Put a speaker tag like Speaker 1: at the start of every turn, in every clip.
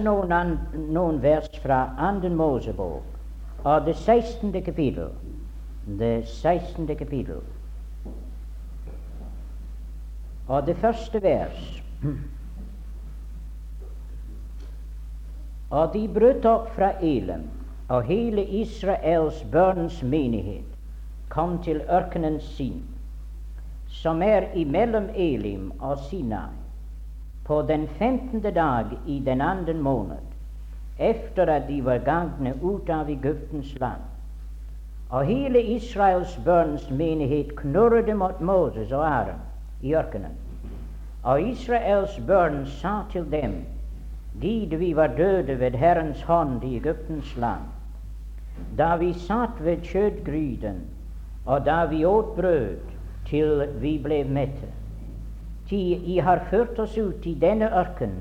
Speaker 1: noen, an, noen vers fra Anden Mosebok, av det 16. kapittel. Det 16. kapittel. Og det første vers. Og de brøt opp fra Elim, og hele Israels børns menighet kom til ørkenen sin, som er imellom Elim og Sinai på den femtende dag i den andre måned, efter at de var gangne ut av Egyptens land. Og hele Israels børns menighet knurrede mot Moses og Aron i ørkenen. Og Israels børn sa til dem, Gid vi var døde ved Herrens hånd i Egyptens land, da vi satt ved kjøttgryten, og da vi åt brød til vi ble mette. Ty I har ført oss ut i denne ørken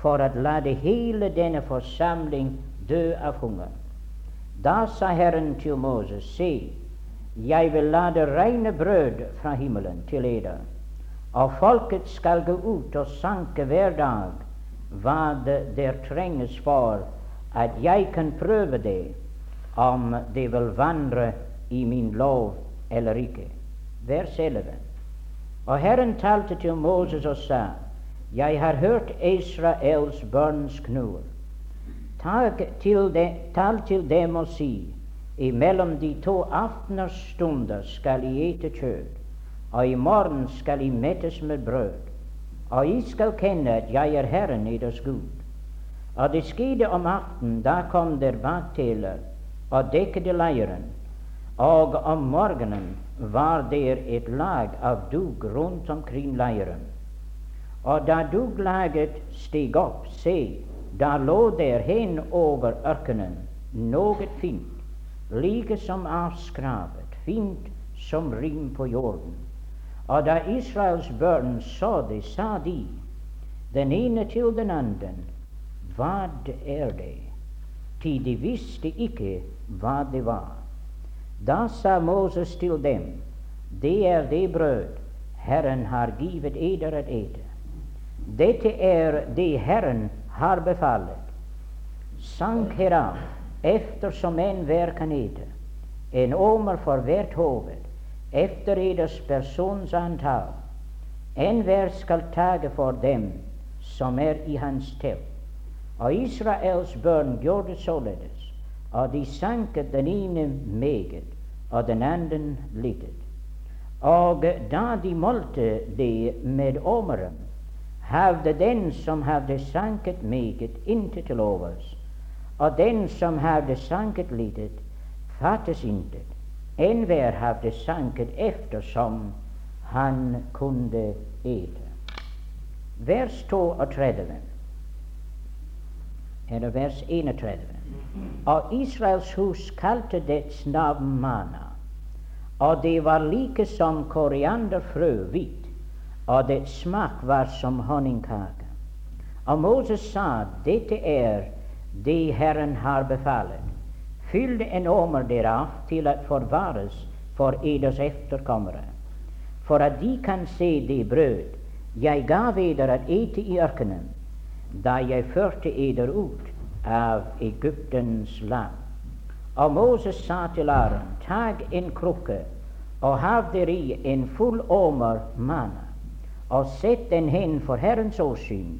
Speaker 1: for å la det hele denne forsamling dø av hunger. Da sa Herren til Moses, se, jeg vil la det regne brød fra himmelen til eder, og folket skal gå ut og sanke hver dag hva der trenges for at jeg kan prøve det, om det vil vandre i min lov eller ikke. Vers 11. Og Herren talte til Moses og sa, Jeg har hørt Israels børns knur. Tal til, dem og si, imellom de to afteners stunder skal I ete kjøtt, og i morgen skal I mettes med brød, og I skal kjenne at jeg er Herren deres Gud. Og det skjedde om aften, da kom der bakteler og dekket leiren, og om morgenen var der et lag av dugg rundt omkring leiren. Og da dugglaget steg opp, se, da lå der hen over ørkenen noe fint, like som avskravet, fint som rim på jorden. Og da Israels børn så det, sa de, den ene til den andre, hva er det? Til de visste ikke hva det var. Da sa Moses til dem, det er det brød Herren har givet eder at ete. Dette er det Herren har befalet. Sank herav, eftersom enhver kan ete, en omer for hvert hoved, efter eders persons antall. Enhver skal tage for dem som er i hans telt. Og Israels børn gjorde således og de sanket den ene meget og den andre lite. Og da de målte det med åmeren, hadde den som hadde sanket meget, intet til overs, og den som hadde sanket lite, fattes intet. Enhver hadde sanket eftersom han kunne ete. Vers 32, eller vers 31. Og Israels hus kalte dets navn Mana. Og det var like som korianderfrø hvitt, og dets smak var som honningkake. Og Moses sa, dette er det Herren har befalet. Fyll en åmer derav til at forvares for eders efterkommere, for at de kan se det brød jeg gav eder at ete i ørkenen, da jeg førte eder ut av Egyptens land. Og Moses sa til Aron, tag en krukke og hav deri en full åmer manna, og sett den hen for Herrens åsyn,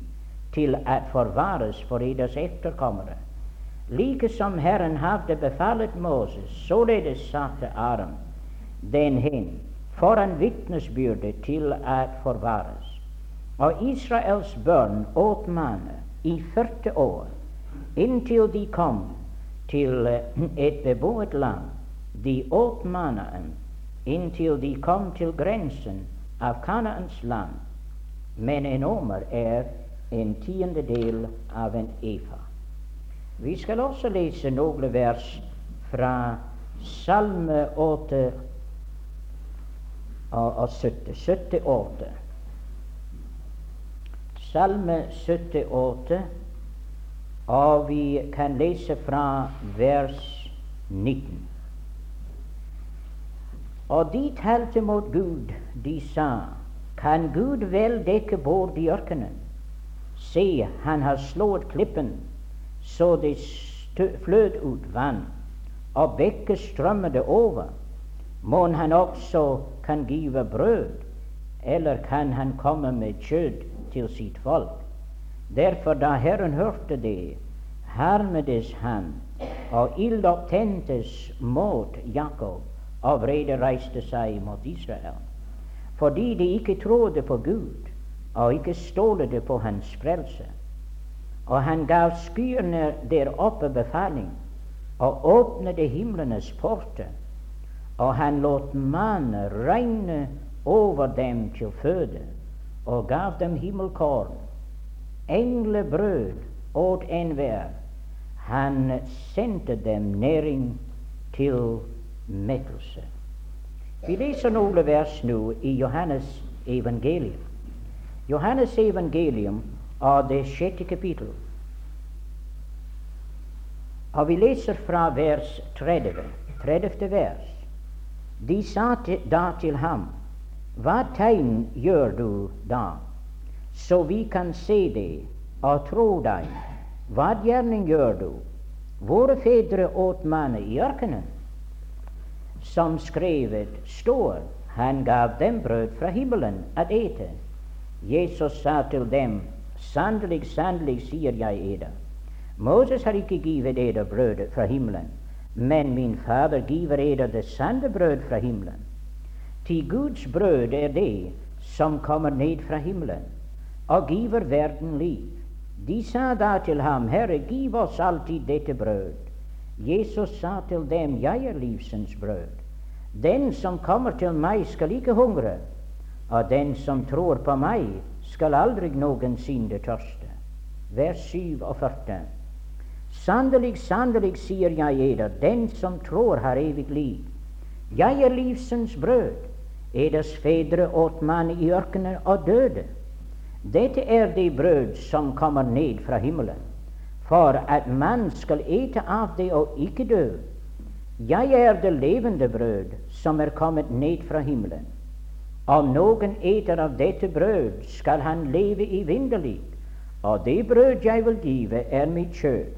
Speaker 1: til at forvares for eders etterkommere. Like som Herren hadde befalet Moses, således satte Aron den hen foran vitnesbyrde til at forvares. Og Israels børn åt manna i 40 år inntil de kom til eh, et beboet land. De åt mannaen inntil de kom til grensen av Kanaans land. Men en omer er en tiendedel av en efa. Vi skal også lese noen vers fra Salme 8 og 70. 78. Salme 78 og vi kan lese fra vers 19. Og de talte mot Gud, de sa, kan Gud vel dekke bord i ørkenen? Se, han har slått klippen så det flød ut vann, og bekker strømmede over, må han også kan give brød, eller kan han komme med kjøtt til sitt folk. Derfor, da Herren hørte det, hermedes han, og ild opptentes mot Jakob, og vrede reiste seg mot Israel. Fordi de ikke trodde på Gud, og ikke stolte på Hans frelse. Og han gav skyene der oppe befaling, og åpnede himlenes porter, og han lot mannen regne over dem til føde, og gav dem himmelkorn, englebrød åt enhver. Han sendte dem næring til mettelse. Vi leser noen vers nå i Johannes evangelium. Johannes evangelium av det sjette kapittel. Og vi leser fra vers 30, 30. vers. De sa da til ham, Hva tegn gjør du da, så vi kan se det og tro deg? Hva gjerning gjør du? Våre fedre åt manna i ørkenen. Som skrevet står, han gav dem brød fra himmelen at ete. Jesus sa til dem, Sannelig, sannelig, sier jeg eder, Moses har ikke givet eder brødet fra himmelen, men min Fader giver eder det sanne brød fra himmelen. Til Guds brød er det som kommer ned fra himmelen, og giver verden liv. De sa da til ham, Herre, giv oss alltid dette brød. Jesus sa til dem, Jeg er livsens brød. Den som kommer til meg, skal ikke hungre, og den som tror på meg, skal aldri noensinne tørste. Vers 47. Sannelig, sannelig, sier jeg eder, den som tror, har evig liv. Jeg er livsens brød. Eders fedre åt mann i ørkenen og døde. Dette er det brød som kommer ned fra himmelen, for at man skal ete av det og ikke dø. Jeg er det levende brød som er kommet ned fra himmelen. Om noen eter av dette brød, skal han leve evinnelig. Og det brød jeg vil give, er mitt kjød,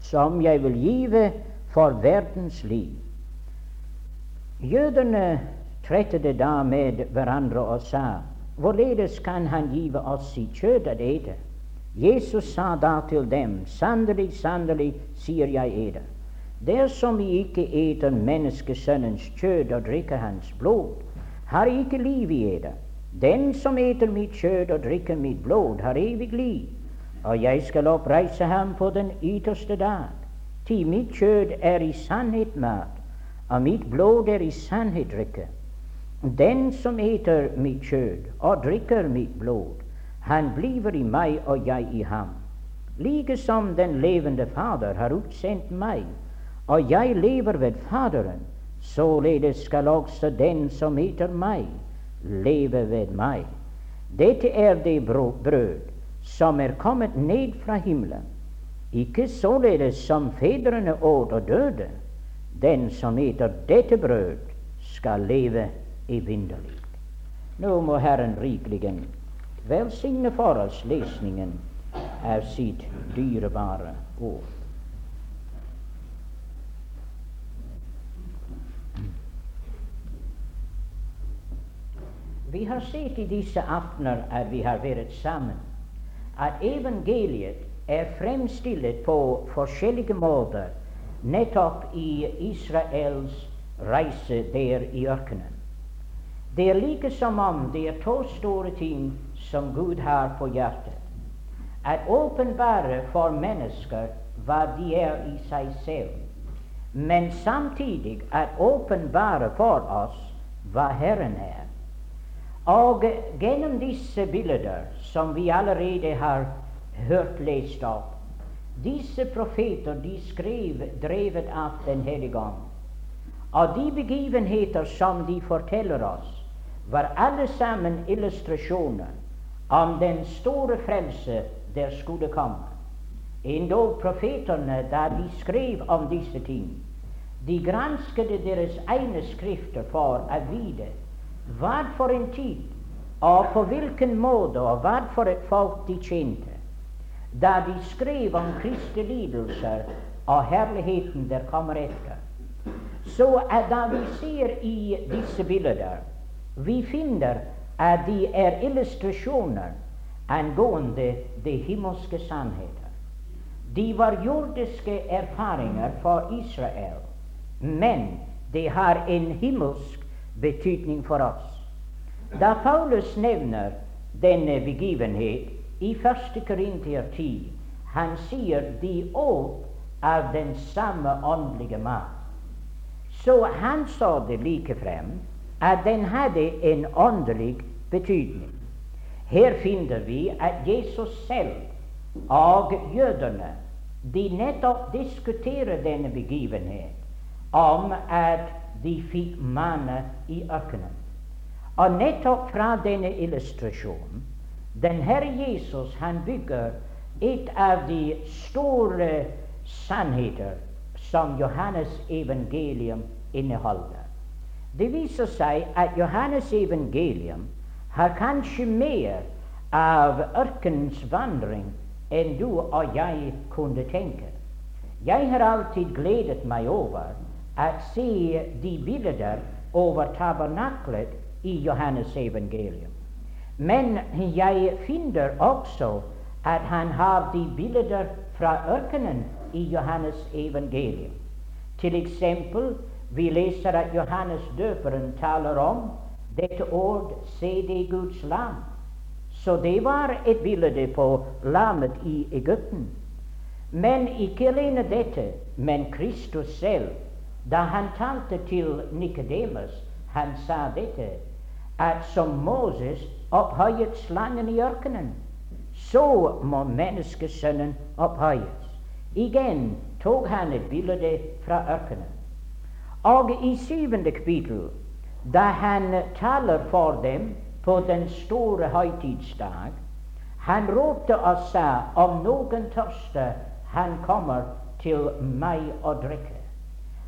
Speaker 1: som jeg vil give for verdens liv. Jødene trettet da med hverandre og sa, hvorledes kan han give oss sitt kjød at ete? Jesus sa da til dem, sannelig, sannelig, sier jeg eder, dersom vi ikke eter menneskesønnens kjød og drikker hans blod, har ikke liv i eder. Den som eter mitt kjød og drikker mitt blod, har evig liv, og jeg skal oppreise ham på den ytterste dag. Til mitt kjød er i sannhet mat, og mitt blod er i sannhet drikke. Den som eter mitt kjød og drikker mitt blod, han bliver i meg og jeg i ham. Like som den levende Fader har utsendt meg, og jeg lever ved Faderen, Således skal også den som eter meg, leve ved meg. Dette er det brød som er kommet ned fra himmelen, ikke således som fedrene åt og døde. Den som eter dette brød, skal leve evinnelig. Nå må Herren rikeligen velsigne for oss lesningen av sitt dyrebare ord. Vi har sett i disse aftener at vi har vært sammen, at evangeliet er fremstilt på forskjellige måter nettopp i Israels reise der i ørkenen. Det er like som om det er to store ting som Gud har på hjertet. At åpenbare for mennesker hva de er i seg selv, men samtidig at åpenbare for oss hva Herren er. Og gjennom disse bilder, som vi allerede har hørt lest opp, disse profeter de skrev drevet av Den hellige ånd. Og de begivenheter som de forteller oss, var alle sammen illustrasjoner om den store frelse der skulle komme. Endog profetene, da de skrev om disse ting, de gransket deres egne skrifter for å vite hva for en tid, og på hvilken måte, og hva for et folk de tjente. da de skrev om Kristi lidelser og herligheten der kommer etter. Så da vi ser i disse bilder, vi finner at de er illustrasjoner angående de himmelske sannheter. De var jordiske erfaringer for Israel, men de har en himmelsk betydning for oss. Da Paulus nevner denne begivenhet i 1. Korintier 10, han sier de åt av den samme åndelige mat. Så han sa det like frem at den hadde en åndelig betydning. Her finner vi at Jesus selv og jødene de nettopp diskuterer denne begivenhet om at de fikk manna i ørkenen. Og nettopp fra denne illustrasjonen den Herre Jesus han bygger et av de store sannheter som Johannes evangelium inneholder. Det viser seg at Johannes evangelium har kanskje mer av ørkenens vandring enn du og jeg kunne tenke. Jeg har alltid gledet meg over å se de bilder over tabernaklet i Johannes evangelium. Men jeg finner også at han har de bilder fra ørkenen i Johannes evangelium. Til eksempel, vi leser at Johannes døperen taler om dette ord 'se det Guds lam'. Så det var et bilde på lammet i Egypten. Men ikke alene dette, men Kristus selv. Da han talte til Nikodemus, han sa dette, at som Moses opphøyet slangen i ørkenen, så må menneskesønnen opphøyes. Igjen tok han et bilde fra ørkenen. Og i syvende kapittel da han taler for dem på den store høytidsdag. Han ropte og sa, om noen tørste, han kommer til meg å drikke.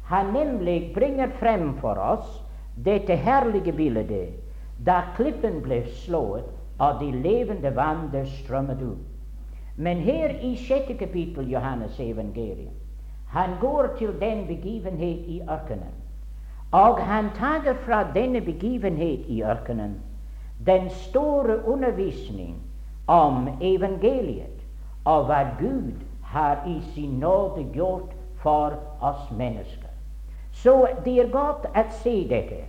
Speaker 1: Han nemlig bringer frem for oss dette herlige bildet da klippen ble slått og de levende vann strømmet ut. Men her i sjette kapittel Johannes evangelium, han går til den begivenhet i ørkenen og han tar fra denne begivenhet i ørkenen den store undervisning om evangeliet og hva Gud har i sin nåde gjort for oss mennesker. Så det er godt å se dette,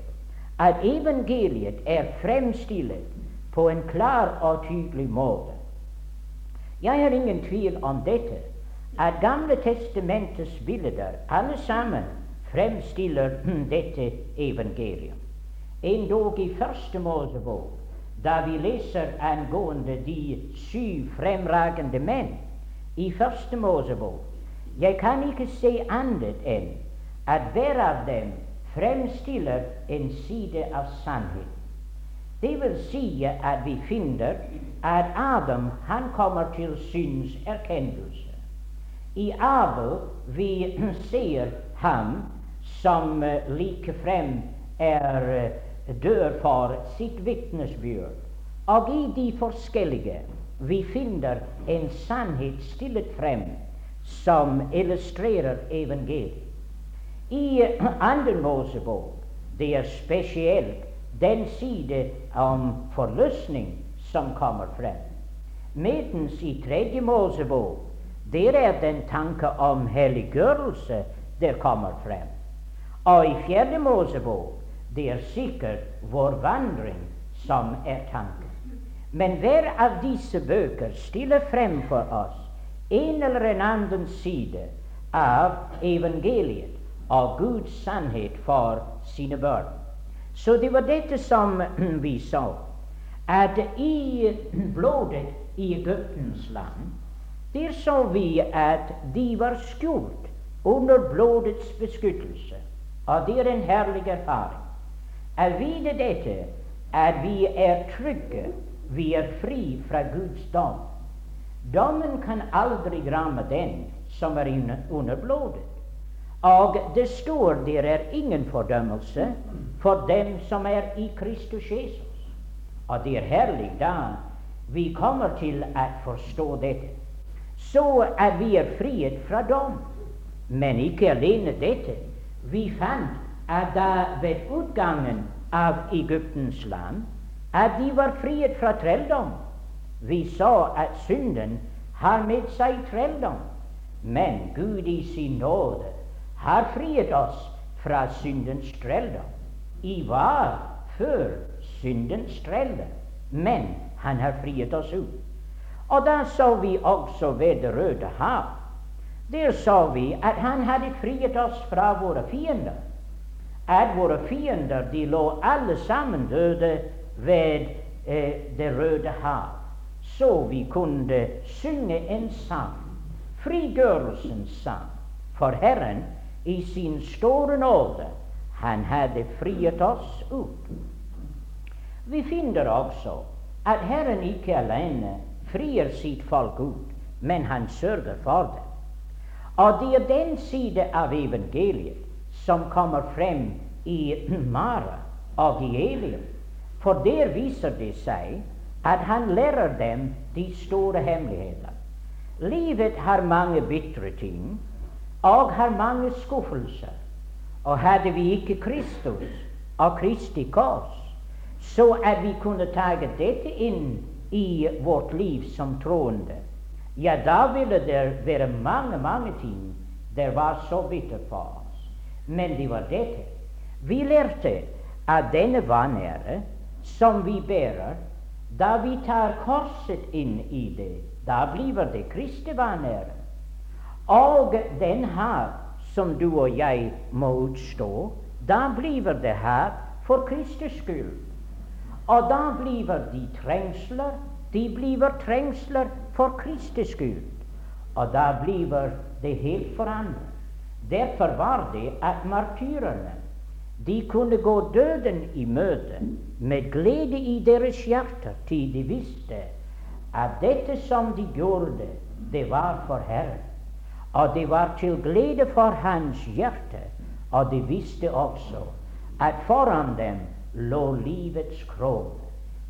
Speaker 1: at evangeliet er fremstilt på en klar og tydelig måte. Jeg har ingen tvil om dette, at Gamle testamentets bilder alle sammen fremstiller dette evangelium. Endog i Første Mosebok, da vi leser angående de syv fremragende menn i Første Mosebok, jeg kan ikke se annet enn at hver av dem fremstiller en side av sannhet. Det vil si at vi finner at Adam han kommer til syns erkjennelse. I Abel vi ser ham som eh, likefrem er eh, dør for sitt vitnesbyrd. Og i de forskjellige vi finner en sannhet stillet frem som illustrerer evangeliet. I andre Mosebok det er spesielt den side om forløsning som kommer frem. Medens i tredje Mosebok der er den tanke om helliggjørelse der kommer frem. Og i Fjerde Mosebok det er sikkert vår vandring som er tanken. Men hver av disse bøker stiller frem for oss en eller en annen side av evangeliet og Guds sannhet for sine barn. Så det var dette som vi så, at i blodet i Egyptens land, der så vi at de var skjult under blodets beskyttelse. Og det er en herlig erfaring. Å vite dette, at vi er trygge, vi er fri fra Guds dom. Dommen kan aldri ramme den som er under blodet. Og det står der er ingen fordømmelse for dem som er i Kristus Jesus. Og det er herlig da vi kommer til å forstå dette. Så at vi er frihet fra dom. Men ikke alene dette. Vi fant at da ved utgangen av Egyptens land at de var frihet fra trelldom. Vi sa at synden har med seg trelldom. Men Gud i sin nåde har frihet oss fra syndens trelldom. I var før syndens trelde, men han har frihet oss ut. Og da så vi også ved Det røde hav. Der så vi at han hadde friet oss fra våre fiender. At våre fiender de lå alle sammen døde ved eh, Det røde hav. Så vi kunne synge en sang, frigjørelsens sang, for Herren i sin store nåde, han hadde friet oss ut. Vi finner også at Herren ikke alene frier sitt folk ut, men han sørger for det. Og det er den side av evangeliet som kommer frem i Mara og i Elium. For der viser det seg at han lærer dem de store hemmeligheter. Livet har mange bitre ting og har mange skuffelser. Og hadde vi ikke Kristus og Kristi kors, så at vi kunne ta dette inn i vårt liv som troende, ja, da ville det være mange, mange ting det var så bittert for oss. Men det var dette. Vi lærte at denne vanære som vi bærer, da vi tar korset inn i det, da blir det Kristi vanære. Og den her som du og jeg må utstå, da blir det her for Kristus skyld. Og da blir de trengsler, de blir trengsler for Kristus skyld. Og da blir det helt forandret. Derfor var det at martyrene de kunne gå døden i møte med glede i deres hjerter, til de visste at dette som de gjorde, det var for Herren. Og det var til glede for hans hjerte. Og de visste også at foran dem lå livets krone.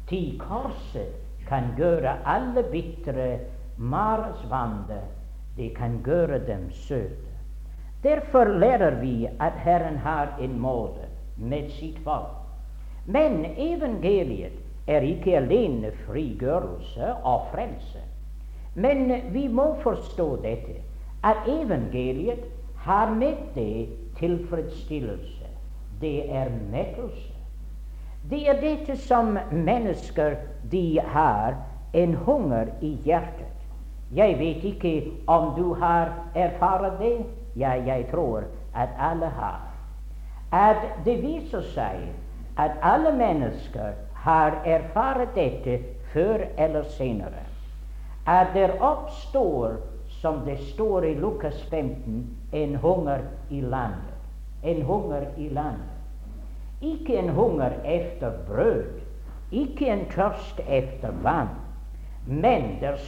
Speaker 1: Til korset kan gjøre alle bitre marsvande, det kan gjøre dem søte. Derfor lærer vi at Herren har en måte med sitt folk. Men evangeliet er ikke alene frigjørelse og frelse. Men vi må forstå dette at evangeliet har med det tilfredsstillelse. Det er mettelse. Det er dette som mennesker de har en hunger i hjertet. Jeg vet ikke om du har erfart det. Ja, jeg tror at alle har. At det viser seg at alle mennesker har erfart dette før eller senere. At det oppstår som det står i Lukas 15, en hunger i landet. En hunger i landet. Ikke en hunger efter brød, ikke en tørst efter vann. Men det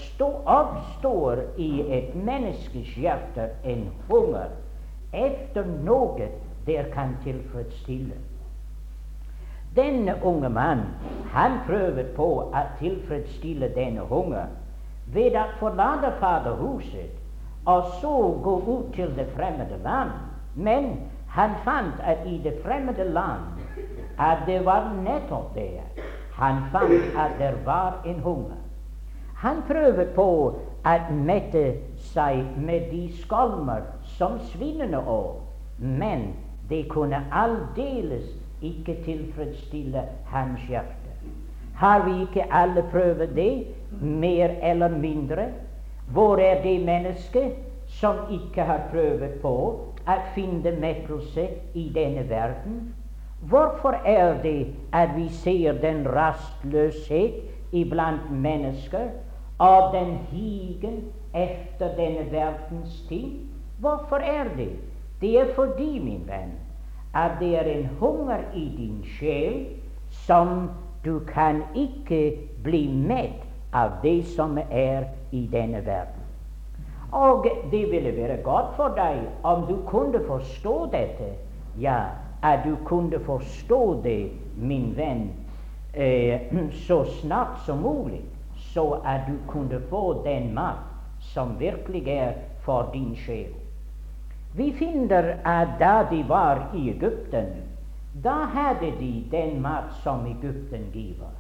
Speaker 1: oppstår i et menneskes hjerte en hunger efter noe der kan tilfredsstille. Denne unge mann han prøvde på å tilfredsstille denne hunger ved å forlate faderhuset og så gå ut til det fremmede land. Men han fant at i det fremmede land at det var nettopp det. Han fant at det var en hunger. Han prøvde på å mette seg med de skalmer som svinene åt, men det kunne aldeles ikke tilfredsstille hans hjerte. Har vi ikke alle prøvd det? mer eller mindre. Hvor er det mennesket som ikke har prøvd på å finne mettelse i denne verden? Hvorfor er det at vi ser den rastløshet iblant mennesker av den higen etter denne verdens ting? Hvorfor er det? Det er fordi, min venn, at det er en hunger i din sjel som du kan ikke bli mett av det som er i denne verden. Og det ville være godt for deg om du kunne forstå dette. Ja, at du kunne forstå det, min venn, eh, så snart som mulig, så at du kunne få den makt som virkelig er for din sjel. Vi finner at da de var i Egypten, da hadde de den mat som Egypten giver.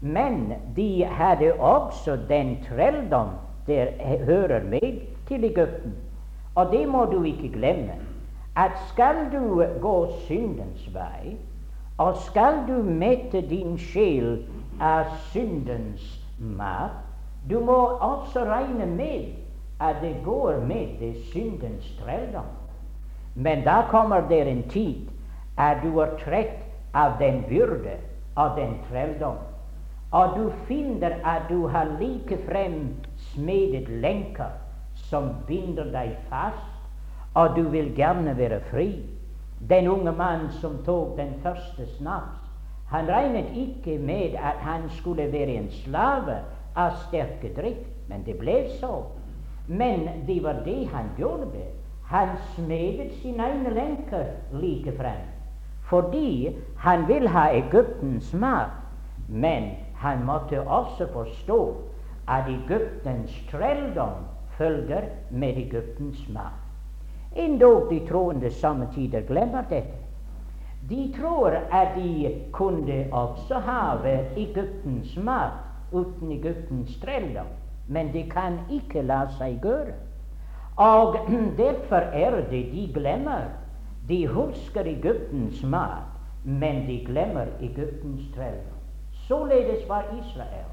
Speaker 1: Men de hadde også den trelldom der hører med til Egypten. Og det må du ikke glemme, at skal du gå syndens vei, og skal du mette din sjel av syndens mat, du må også regne med at det går med det syndens trelldom. Men da kommer det en tid at du er trett av den byrde og den trelldom. Og du finner at du har likefrem smedet lenker som binder deg fast, og du vil gjerne være fri. Den unge mann som tok den første snaps, han regnet ikke med at han skulle være en slave av sterke drikk, men det ble så. Men det var det han gjorde. Han smedet sine egne lenker likefrem, fordi han vil ha Egyptens mat. Men han måtte også forstå at Egyptens trelldom følger med Egyptens mat. Endog de troende samme tider glemmer dette. De tror at de kunne også have Egyptens mat uten Egyptens trelldom, men det kan ikke la seg gjøre. Og derfor er det de glemmer. De husker Egyptens mat, men de glemmer Egyptens trelldom. Således var Israel.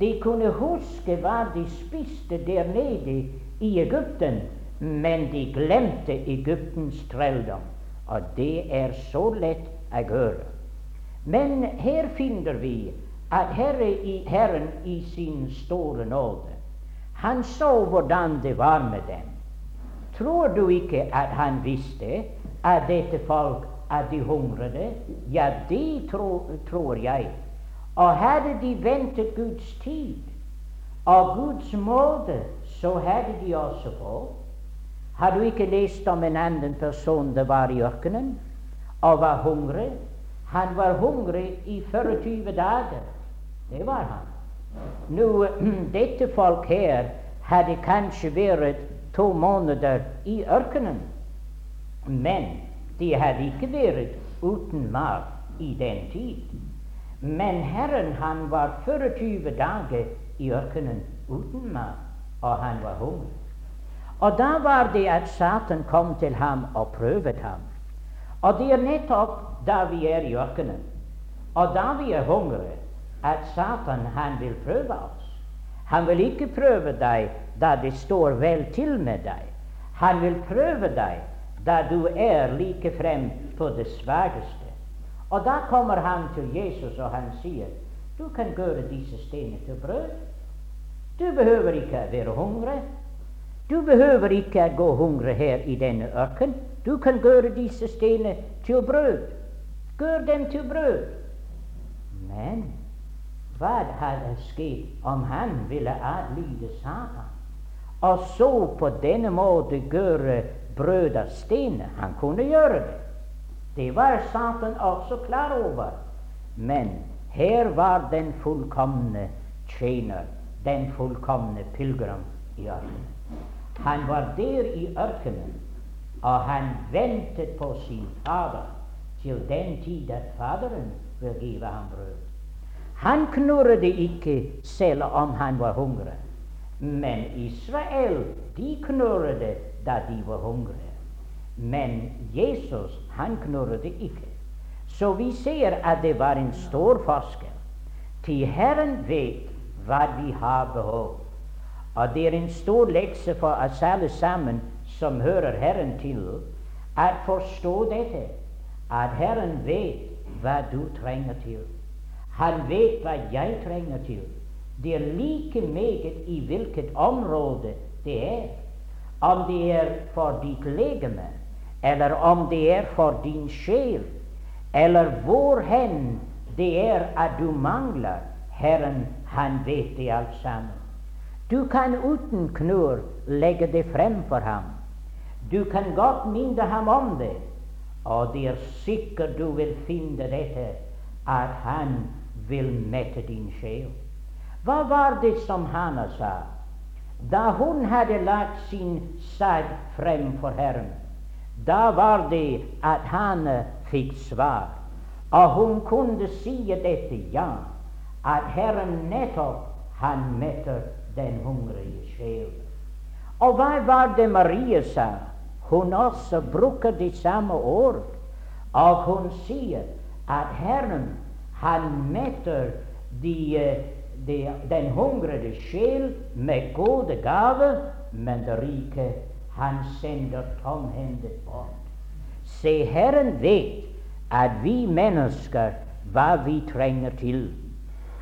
Speaker 1: De kunne huske hva de spiste der nede i Egypten, men de glemte Egyptens trelldom. Og det er så lett å gjøre. Men her finner vi at Herre i, Herren i sin store nåde Han så hvordan det var med dem. Tror du ikke at han visste at dette folk at de hungret? Ja, det tro, tror jeg. Og hadde de ventet Guds tid og Guds måte, så hadde de også fått. Har du ikke lest om en annen person det var i ørkenen og var hungrig? Han var hungrig i 24 dager. Det var han. Nå, dette folk her hadde kanskje vært to måneder i ørkenen, men de hadde ikke vært uten mat i den tid. Men Herren han var 24 dager i ørkenen uten mat, og han var hungrig. Og da var det at Satan kom til ham og prøvde ham. Og det er nettopp da vi er i ørkenen, og da vi er hungrige, at Satan han vil prøve oss. Han vil ikke prøve deg da det står vel til med deg. Han vil prøve deg da du er like frem på det svakeste. Og da kommer han til Jesus, og han sier, 'Du kan gjøre disse steinene til brød.' Du behøver ikke være hungrig. Du behøver ikke å gå hungre her i denne ørken. Du kan gjøre disse stener til brød. Gjør dem til brød. Men hva hadde skjedd om han ville adlyde Satan? Og så på denne måte gjøre brød av stener? Han kunne gjøre det. Det var Satan også klar over. Men her var den fullkomne tjener, den fullkomne pilegrim i ørkenen. Han var der i ørkenen, og han ventet på sin fader til den tid at Faderen vil give ham brød. Han knurret ikke selv om han var hungrig, men Israel de knurret da de var hungrige. Men Jesus han knurret ikke. Så vi ser at det var en stor forskjell. Til Herren vet hva vi har behov. Og det er en stor lekse for oss alle sammen som hører Herren til, å forstå dette. At Herren vet hva du trenger til. Han vet hva jeg trenger til. Det er like meget i hvilket område det er. Om det er for ditt legeme, eller om det er for din sjel, eller hvor hen det er at du mangler, Herren, han vet det alt sammen. Du kan uten knur legge det frem for ham. Du kan godt minne ham om det, og det er sikkert du vil finne dette, at han vil mette din sjel. Hva var det som Hanna sa? da hun hadde lagt sin sag frem for Herren, da var det at han fikk svar. Og hun kunne si dette, ja, at Herren nettopp han metter den hungrige sjel. Og hva var det Marie sa? Hun også bruker de samme ord. Og hun sier at Herren han metter de, de, den hungrige sjel med gode gaver, men det rike han sender tomhendet bort. Se, Herren vet at vi mennesker hva vi trenger til.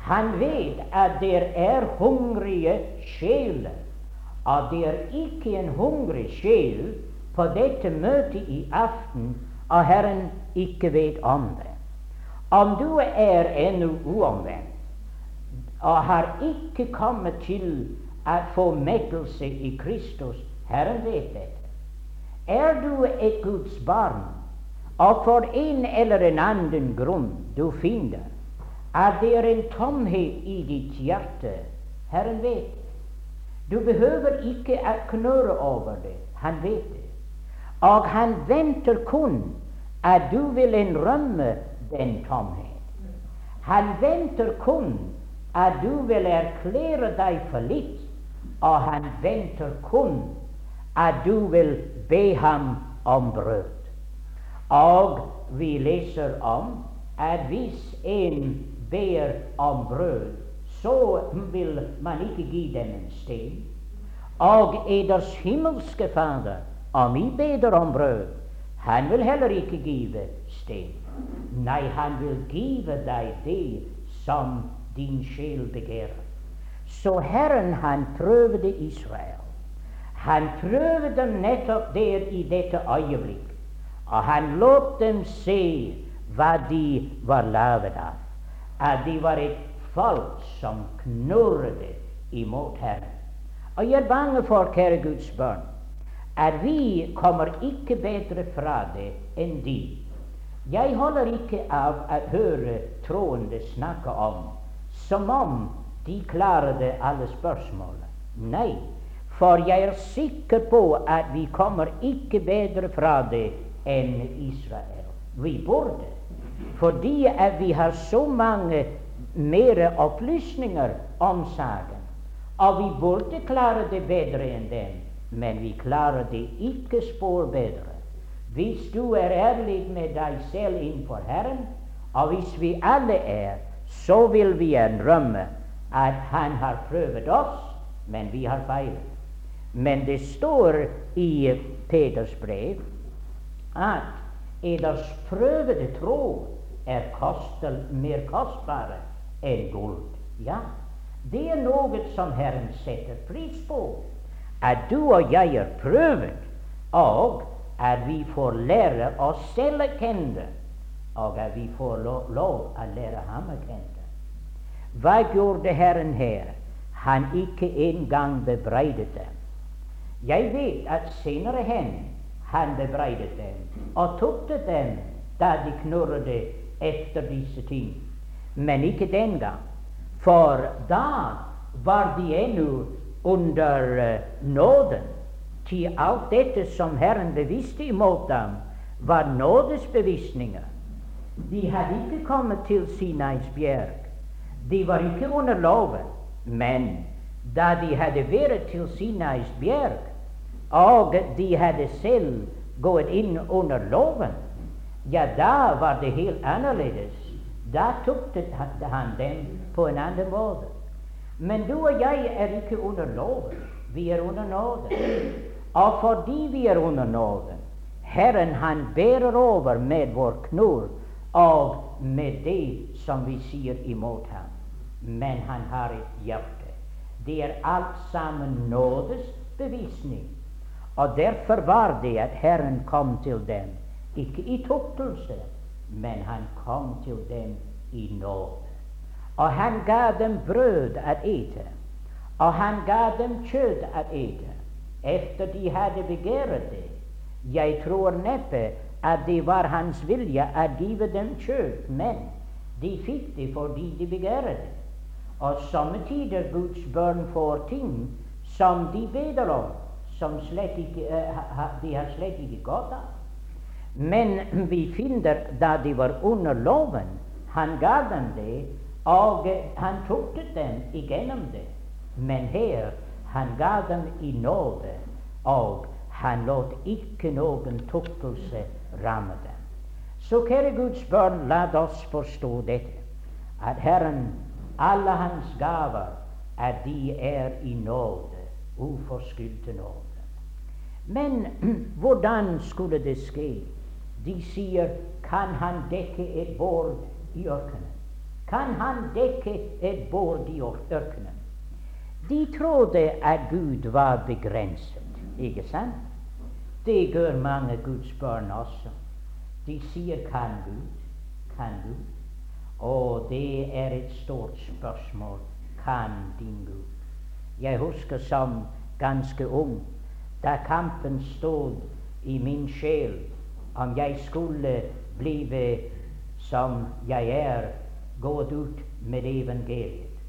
Speaker 1: Han vet at det er hungrige sjeler, og det er ikke en hungrig sjel på dette møtet i aften, og Herren ikke vet om det. Om du er ennå uomvendt og har ikke kommet til å få mettelse i Kristus, Herren vet dette. Er du et Guds barn, og for en eller en annen grunn du finner at det er en tomhet i ditt hjerte, Herren vet. Du behøver ikke å knurre over det. Han vet det. Og han venter kun at du vil innrømme den tomhet. Han venter kun at du vil erklære deg for litt, og han venter kun at du vil be ham om brød. Og vi leser om at hvis en ber om brød, så vil man ikke gi dem en sten. Og eders himmelske Fader, om I beder om brød, han vil heller ikke give sten. Nei, han vil give deg det som din sjel begjærer. Så Herren, han prøvde Israel. Han prøvde dem nettopp der i dette øyeblikk, og han lot dem se hva de var laget av. At de var et folk som knurret imot Herren. Og jeg er bange for, kjære Guds barn, at vi kommer ikke bedre fra det enn de. Jeg holder ikke av å høre troende snakke om som om de klarte alle spørsmål. Nei, for jeg er sikker på at vi kommer ikke bedre fra det enn Israel. Vi burde. Fordi at vi har så mange mer opplysninger om saken. Og vi burde klare det bedre enn dem, men vi klarer det ikke spor bedre. Hvis du er ærlig med deg selv innenfor Herren, og hvis vi alle er, så vil vi innrømme at Han har prøvd oss, men vi har feilet. Men det står i Peters brev at eders prøvede tro er kastel, mer kostbare enn guld. Ja, det er noe som Herren setter pris på. At du og jeg er prøvet, og at vi får lære oss selv å kjenne, og at vi får lov, lov å lære ham å kjenne. Hva gjorde Herren her? Han ikke engang bebreidet dem. Jeg vet at senere hen han bebreidet dem og tuktet dem da de knurret etter disse ting. Men ikke den gang. For da var de ennå under uh, nåden. Til alt dette som Herren bevisste imot dem, var nådesbevisninger. De hadde ikke kommet til Sinais bjerg. De var ikke under loven. Men da de hadde vært til Sinais bjerg, og de hadde selv gått inn under loven, ja, da var det helt annerledes. Da tok han dem på en annen måte. Men du og jeg er ikke under loven. Vi er under nåden. Og fordi vi er under nåden, Herren han bærer over med vår knurr og med det som vi sier imot ham. Men han har et hjerte. Det er alt sammen nådes bevisning. Og derfor var det at Herren kom til dem, ikke i tuktelse, men han kom til dem i nåde. Og han ga dem brød å ete, og han ga dem kjøtt å ete, etter de hadde begjæret det. Jeg tror neppe at det var hans vilje å give dem kjøtt, men de fikk det fordi de begjæret det. Og somme tider Guds barn får ting som de beder om, som ikke, uh, de har slett ikke godt av. Men vi finner da de var under loven, han ga dem det, og han tuktet dem igjennom det. Men her han ga dem i nåde, og han lot ikke noen tuktelse ramme dem. Så kjære Guds barn, la oss forstå dette, at Herren, alle hans gaver, at de er i nåde, uforskyldte nåde. Men hvordan skulle det skje? De sier, kan han dekke et bord i ørkenen? Kan han dekke et bord i ørkenen? De trodde at Gud var begrenset, ikke sant? Det gjør mange Guds barn også. De sier 'kan Gud', 'kan Gud'. Og det er et stort spørsmål. Kan din Gud? Jeg husker som ganske ung, da kampen stod i min sjel om jeg skulle blive som jeg er, gått ut med evangeliet.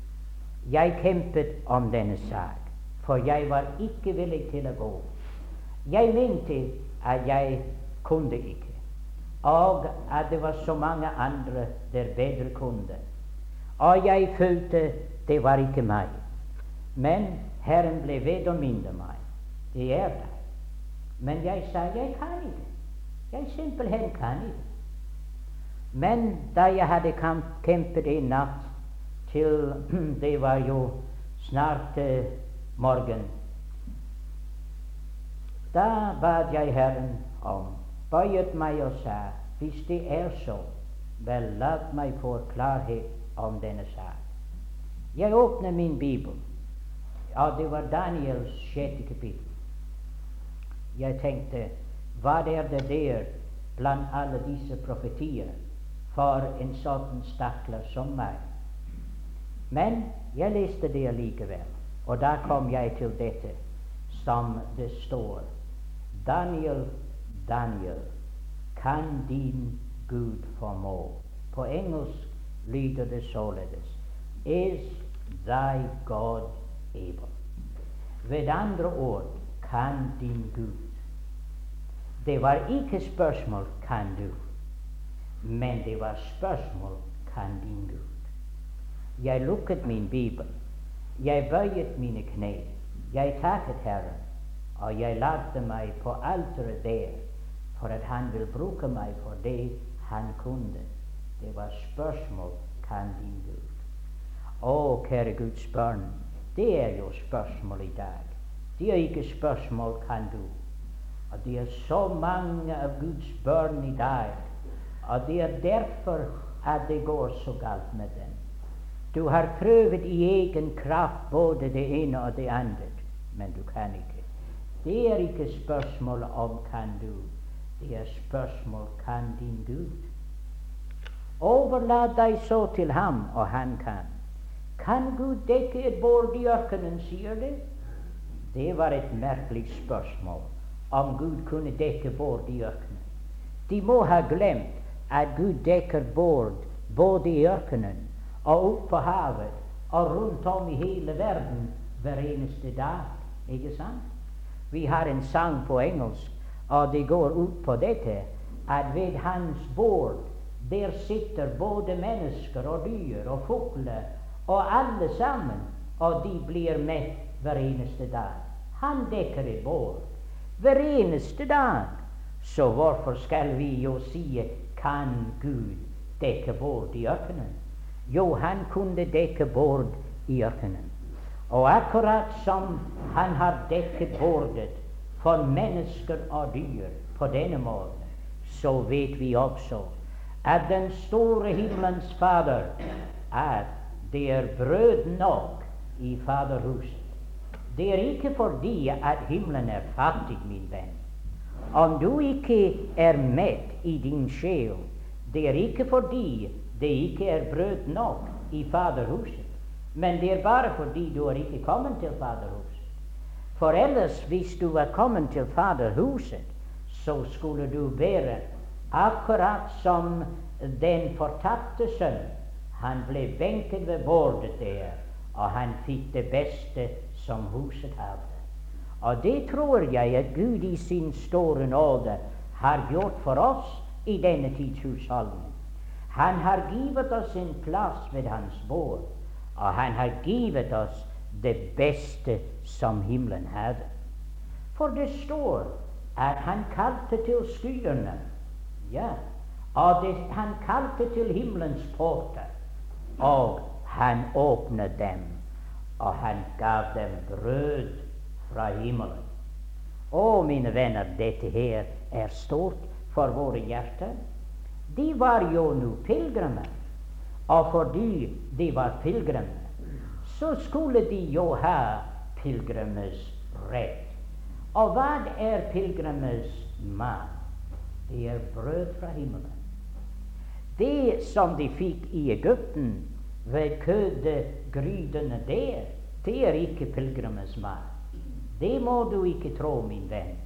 Speaker 1: Jeg kjempet om denne sak, for jeg var ikke villig til å gå. Jeg mente at jeg kunne ikke og at det var så mange andre der bedre kunne. Og jeg følte det var ikke meg. Men Herren ble ved å minne meg. Det er det. Men jeg sa jeg kan ikke. Jeg simpelthen kan ikke. Men da jeg hadde kjempet en natt til det var jo snart uh, morgen, da bad jeg Herren om bøyet meg og sa hvis det er så, vel, la meg få klarhet om denne sak. Jeg åpnet min bibel. og det var Daniels sjette kapittel. Jeg tenkte hva er det der blant alle disse profetier for en sånn stakler som meg? Men jeg leste det allikevel, og da kom jeg til dette som det står. Daniel Daniel, kan din Gud formå? På engelsk lyder det således Is thy God able? Ved andre ord kan din Gud. Det var ikke spørsmål kan du, men det var spørsmål kan din Gud. Jeg lukket min bibel. Jeg bøyet mine kne. Jeg takket Herren, og jeg lagde meg på alteret der for at han vil bruke meg for det han kunne. Det var spørsmål kan din Gud. Å, kjære Guds barn, det er jo spørsmål i dag. Det er ikke spørsmål kan du. Og det er så mange av Guds barn i dag, og det er derfor at det går så galt med dem. Du har prøvd i egen kraft både det ene og det andre, men du kan ikke. Det er ikke spørsmål om kan du. Det er spørsmål kan din Gud. Overlat deg så til ham, og han kan. Kan Gud dekke et bord i ørkenen, sier det? Det var et merkelig spørsmål, om Gud kunne dekke bord i ørkenen. De må ha glemt at Gud dekker bord både i ørkenen og ute på havet og rundt om i hele verden hver eneste dag. Ikke sant? Vi har en sang på engelsk og det går ut på dette at ved hans bord der sitter både mennesker og dyr og fugler og alle sammen, og de blir mett hver eneste dag. Han dekker et bord hver eneste dag. Så hvorfor skal vi jo si kan Gud dekke bord i ørkenen? Jo, han kunne dekke bord i ørkenen. Og akkurat som han har dekket bordet for mennesker og dyr på denne måten, så vet vi også at den store himmelens Fader at det er brød nok i Faderhuset. Det er ikke fordi at himmelen er fattig, min venn. Om du ikke er mett i din sjel, det er ikke fordi det ikke er brød nok i Faderhuset, men det er bare fordi du er ikke kommet til Faderhuset. For ellers, hvis du var kommet til Faderhuset, så skulle du være akkurat som den fortapte sønn. Han ble benket ved bordet der, og han fikk det beste som huset hadde. Og det tror jeg at Gud i sin store nåde har gjort for oss i denne tidshusholdning. Han har givet oss en plass ved Hans bord, og han har givet oss det beste som himmelen hadde. For det står at han kalte til skyene, ja, og det, han kalte til himmelens porter, og han åpnet dem, og han gav dem brød fra himmelen. Å, mine venner, dette her er stort for våre hjerter. De var jo nå pilegrimer, og fordi de var pilegrimer, så skulle de jo ha pilegrimers rett. Og hva er pilegrimers mat? Det er brød fra himmelen. Det som de fikk i Egypten ved kødegrytene der, det er ikke pilegrimens mat. Det må du ikke tro, min venn,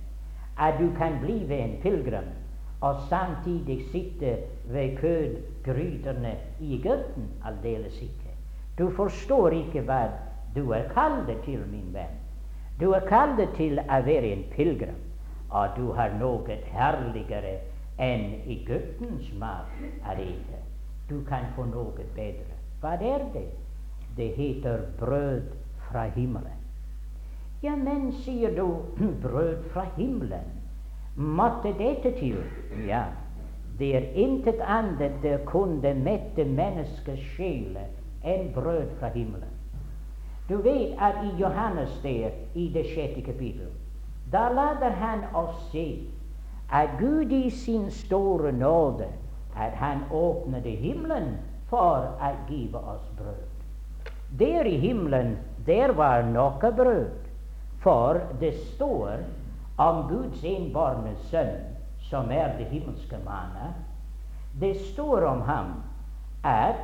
Speaker 1: at du kan bli en pilegrim og samtidig sitte ved kødgrytene i Egypten. Aldeles ikke. Du forstår ikke hva du er kalt til, min venn. Du er kalt til å være en pilegrim, og du har noe herligere enn Egyptens mat å ete. Du kan få noe bedre. Hva er det? Det heter brød fra himmelen. Ja, men, sier du, brød fra himmelen. Måtte dette til? Ja, det er intet annet det kunne mette menneskets sjel enn brød fra himmelen. Du vet at i Johannes der, i det sjette kapittel, da lader han oss se at Gud i sin store nåde at han åpnet himmelen for å give oss brød. Der i himmelen, der var noe brød, for det står om Guds enbårne sønn, som er det himmelske manna. Det står om ham at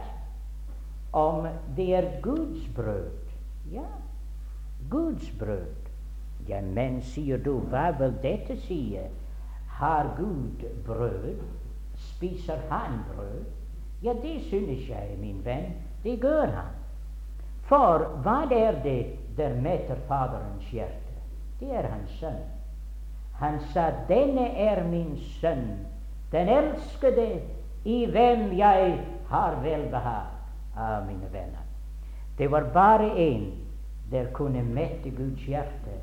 Speaker 1: om det er Guds brød ja, Guds brød. Ja, men, sier du, hva vil dette si? Har Gud brød? Spiser han brød? Ja, det synes jeg, min venn. Det gjør han. For hva er det der møter Faderens hjerte? Det er hans sønn. Han sa, 'Denne er min sønn, den elskede, i hvem jeg har velbehag.' Ah, mine venner. Det var bare én der kunne mette Guds hjerte,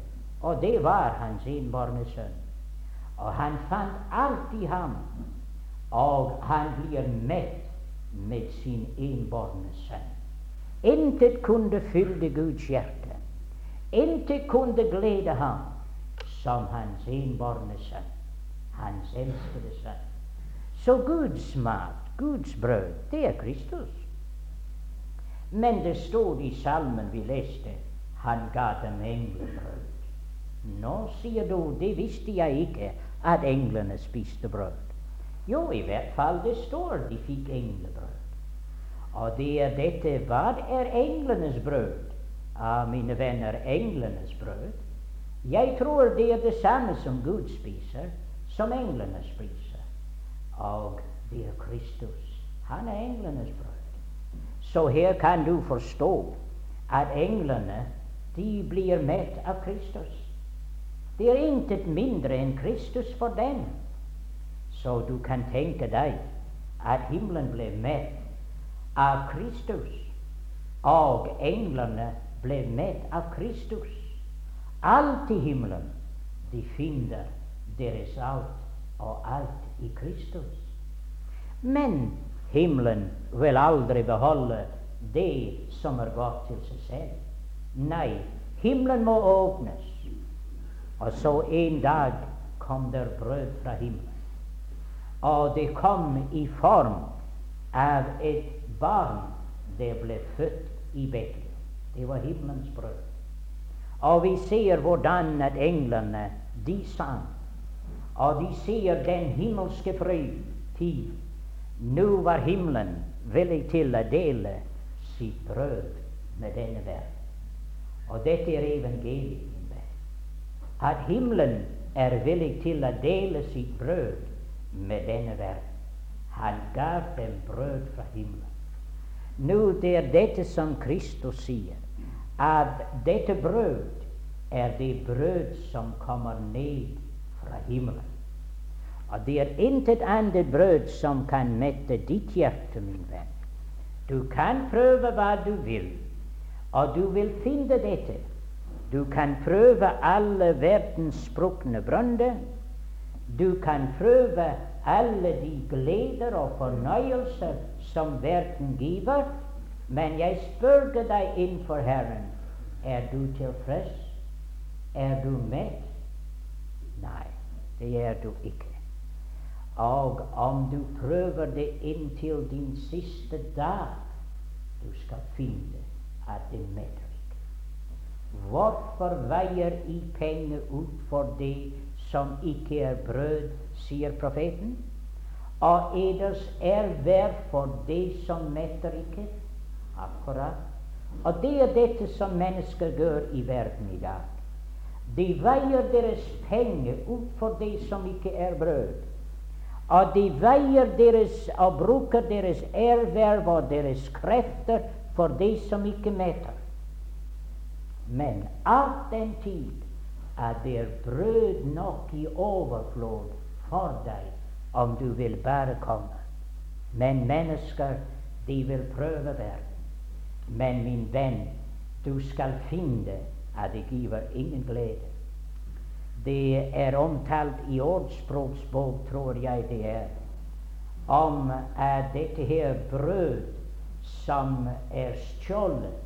Speaker 1: og det var hans innbårne sønn. Og han fant alt i ham, og han blir mett med sin innbårne sønn. Intet kunne fylle Guds hjerte. Intet kunne glede ham som hans innbårne sønn, hans elskede sønn. Så Guds mat, Guds brød, det er Kristus. Men det stod i salmen vi leste, han ga dem englebrød. Nå sier du, det visste jeg ikke, at englene spiste brød. Jo, i hvert fall det står de fikk englebrød. Og det er dette Hva er englenes brød? Ah, mine venner, englenes brød. Jeg tror det er det samme som Gud spiser, som englene spiser. Og det er Kristus. Han er englenes brød. Så her kan du forstå at englene de blir mett av Kristus. Det er intet mindre enn Kristus for dem. Så du kan tenke deg at himmelen ble mett av Kristus, og englene ble mett av Kristus. Alt i himmelen, de finner deres alt og alt i Kristus. Men Himmelen vil aldri beholde det som er gått til seg selv. Nei, himmelen må åpnes. Og så en dag kom der brød fra himmelen. Og det kom i form av et barn. Det ble født i Betlehem. Det var himmelens brød. Og vi ser hvordan at englene de sang. Og de ser den himmelske fryd tid nå var himmelen villig til å dele sitt brød med denne verden. Og dette er evangeliet. At himmelen er villig til å dele sitt brød med denne verden. Han gav dem brød fra himmelen. Nå, det er dette som Kristus sier, at dette brød er det brød som kommer ned fra himmelen. Og det er intet annet brød som kan mette ditt hjerte, min venn. Du kan prøve hva du vil, og du vil finne dette. Du kan prøve alle verdens sprukne brønner. Du kan prøve alle de gleder og fornøyelser som verden giver. Men jeg spør deg innenfor Herren er du tilfreds? Er du med? Nei, det er du ikke. Og om du prøver det inntil din siste dag, du skal finne at det metter ikke. Hvorfor veier I penger ut for det som ikke er brød, sier profeten? Og eders er vær for det som metter ikke? Akkurat. Og det er dette som mennesker gjør i verden i dag. De veier deres penger ut for det som ikke er brød. Og de veier deres og bruker deres erverv og deres krefter for det som ikke metter. Men alt den tid er det brød nok i overflod for deg om du vil bare komme. Men mennesker, de vil prøve verden. Men min venn, du skal finne at det giver ingen glede. Det er omtalt i ordspråksbok, tror jeg det er, om at dette her brød som er stjålet,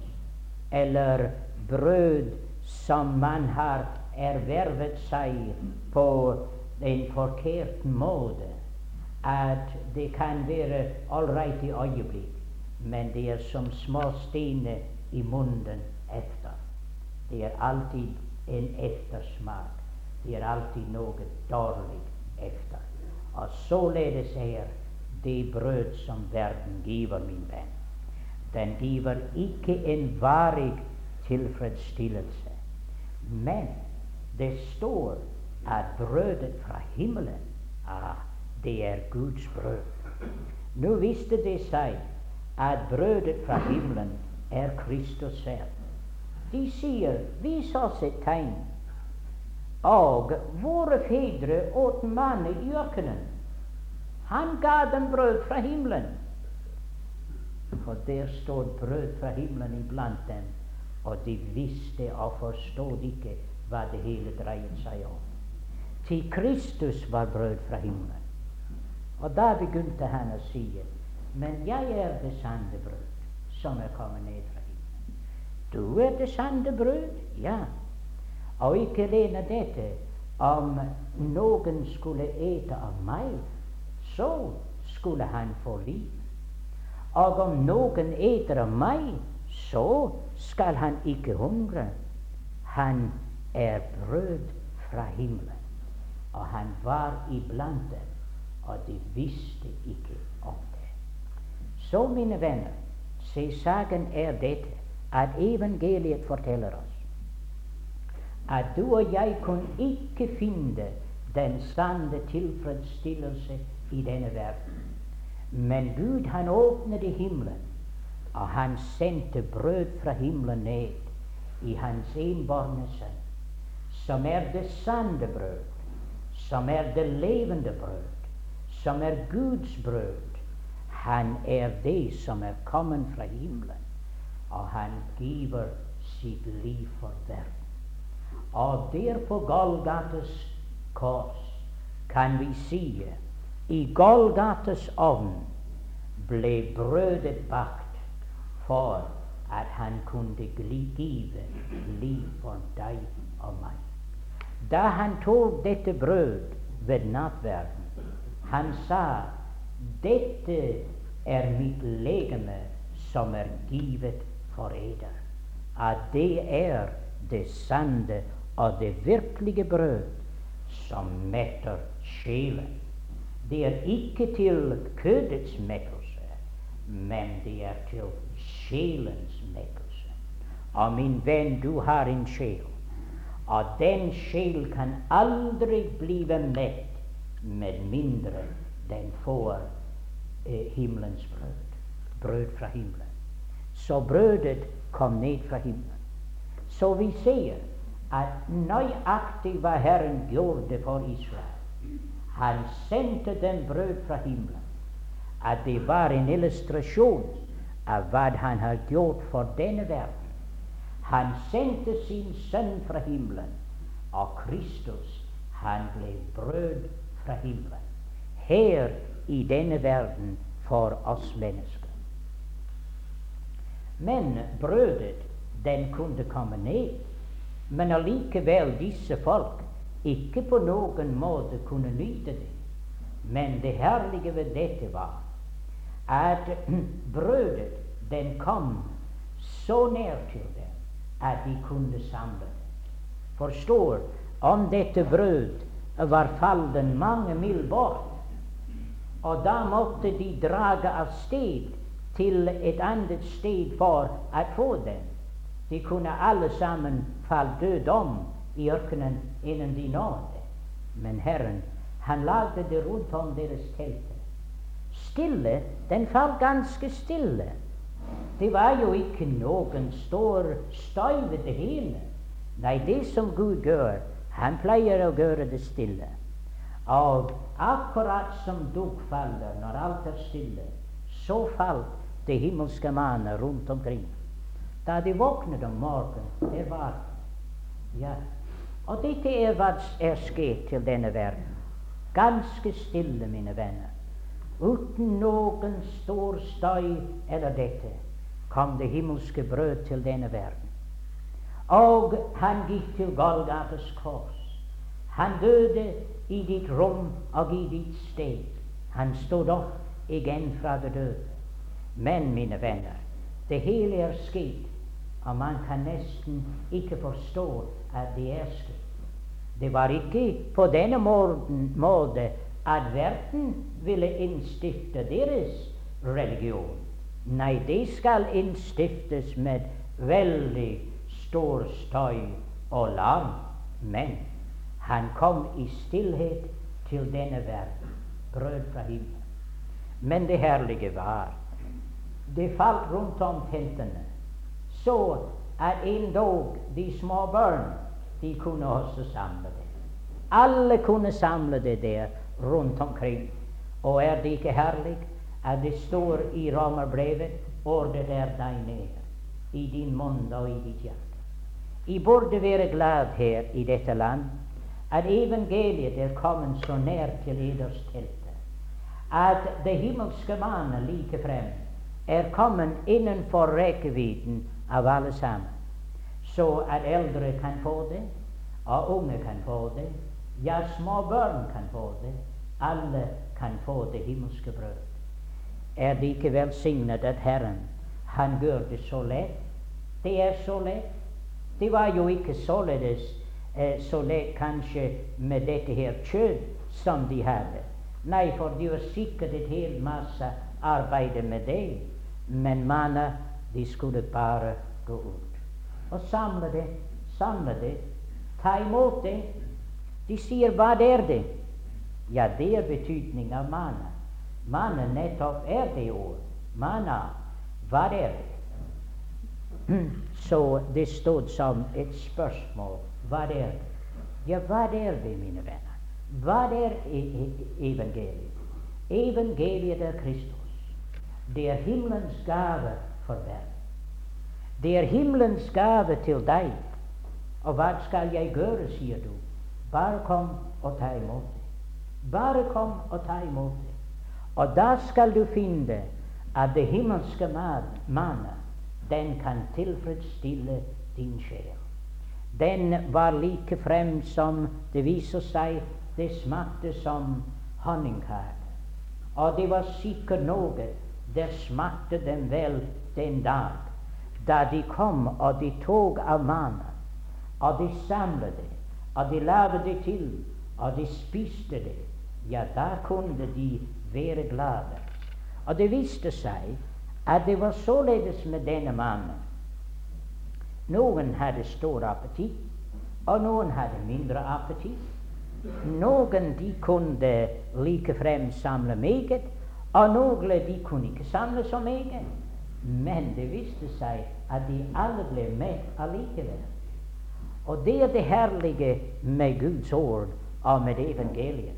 Speaker 1: eller brød som man har ervervet seg på en forkert måte, at det kan være ålreit i øyeblikk, men det er som små steiner i munnen efter. Det er alltid en ettersmak. Det er alltid noe dårlig efter. Og således er det brød som verden giver, min venn. Den giver ikke en varig tilfredsstillelse. Men det står at brødet fra himmelen, ah, det er Guds brød. Nå viste det seg at brødet fra himmelen er Kristus selv. De sier 'vis oss et tegn'. Og våre fedre åt mann i ørkenen. Han ga dem brød fra himmelen. For der stod brød fra himmelen iblant dem, og de visste og forstod ikke hva det hele dreiet seg om. Til Kristus var brød fra himmelen. Og da begynte han å si men jeg er det sanne brød som er kommet ned fra himmelen. Du er det sanne brød, ja. Og ikke alene dette. Om noen skulle ete av meg, så skulle han få liv. Og om noen eter av meg, så skal han ikke hungre. Han er brød fra himmelen. Og han var iblant dem, og de visste ikke om det. Så, mine venner, se, saken er dette at evangeliet forteller oss at du og jeg kunne ikke finne den sanne tilfredsstillelse i denne verden. Men Gud, han åpnet himmelen, og han sendte brød fra himmelen ned i hans enbårne sønn, som er det sanne brød, som er det levende brød, som er Guds brød, han er det som er kommet fra himmelen, og han giver sitt liv for verden. Og der på Golgates kors kan vi si i Golgates ovn ble brødet bakt for at han kunne give liv for deg og meg. Da han tok dette brød ved nattverden, han sa dette er mitt legeme som er givet for eder. At det er det sanne og det virkelige brød som metter sjelen. Det er ikke til kødets mettelse, men det er til sjelens mettelse. Og min venn, du har en sjel, og den sjel kan aldri bli mett med mindre den får eh, himmelens brød. Brød fra himmelen. Så brødet kom ned fra himmelen. Så vi ser at nøyaktig hva Herren gjorde for Israel. Han sendte dem brød fra himmelen. At det var en illustrasjon av hva han har gjort for denne verden. Han sendte sin sønn fra himmelen, og Kristus, han ble brød fra himmelen. Her i denne verden for oss mennesker. Men brødet, den kunne komme ned. Men allikevel disse folk ikke på noen måte kunne nyte det. Men det herlige ved dette var at brødet, den kom så nær til dem at de kunne samle det. Forstår, om dette brød var fallen mange mil bort, og da måtte de drage av sted til et annet sted for å få den. De kunne alle sammen falle død om i ørkenen innen de nådde. Men Herren, han lagde det rundt om deres telter. Stille, den falt ganske stille. Det var jo ikke noen stor støy ved det hele. Nei, det som Gud gjør, han pleier å gjøre det stille. Og akkurat som dugg faller når alt er stille, så falt det himmelske manet rundt omkring. Da de våknet om morgenen, det var. Ja. Og dette er hva er skjedd til denne verden. Ganske stille, mine venner. Uten noen stor støy eller dette kom det himmelske brød til denne verden. Og han gikk til Golgates kors. Han døde i ditt rom og i ditt sted. Han stod opp igjen fra det døde. Men, mine venner, det hele er skjedd, og man kan nesten ikke forstå at det er skjedd. Det var ikke på denne måte at verden ville innstifte deres religion. Nei, det skal innstiftes med veldig stor støy og larm. Men han kom i stillhet til denne verden, brød fra himmelen. Men det herlige var det falt rundt om teltene, så at endog de små barn de kunne også samle det. Alle kunne samle det der rundt omkring. Og er det ikke herlig at det står i Romerbrevet ordet er deg ned i din munn og i ditt hjerte. I burde være glad her i dette land at evangeliet er kommet så nær til eders telte, at det himmelske manet like frem er kommet innenfor rekkevidden av alle sammen, så at eldre kan få det, og unge kan få det, ja, små barn kan få det. Alle kan få det himmelske brød. Er det ikke velsignet at Herren, Han gjør det så lett? Det er så lett. Det var jo ikke således eh, så lett kanskje med dette her kjød som de hadde. Nei, for det var sikkert et hel masse arbeid med det. Men manna, de skulle bare gå ut. Og samle det, samle det, ta imot det. De sier 'hva er det'? Ja, det er betydning av manna. Manna nettopp er det ord. Manna, hva er det? Så det stod som et spørsmål. Hva er det? Ja, hva er det, mine venner? Hva er evangeliet? Evangeliet er Kristus. Det er himmelens gave for verden. Det er himmelens gave til deg. Og hva skal jeg gjøre, sier du? Bare kom og ta imot det. Bare kom og ta imot det. Og da skal du finne at det himmelske manna den kan tilfredsstille din sjel. Den var like frem som det viser seg det smakte som honningkake. Og det var sikkert noe det smakte dem vel den dag da de kom og de tok av mannen, og de samlet det, og de laget det til, og de spiste det. Ja, da kunne de være glade. Og det viste seg at det var således med denne mannen. Noen hadde stor appetitt, og noen hadde mindre appetitt. Noen de kunne likefrem samle meget, og noen de kunne ikke samle så meget. Men det viste seg at de alle ble mett allikevel. Og det er det herlige med Guds ord og med evangeliet.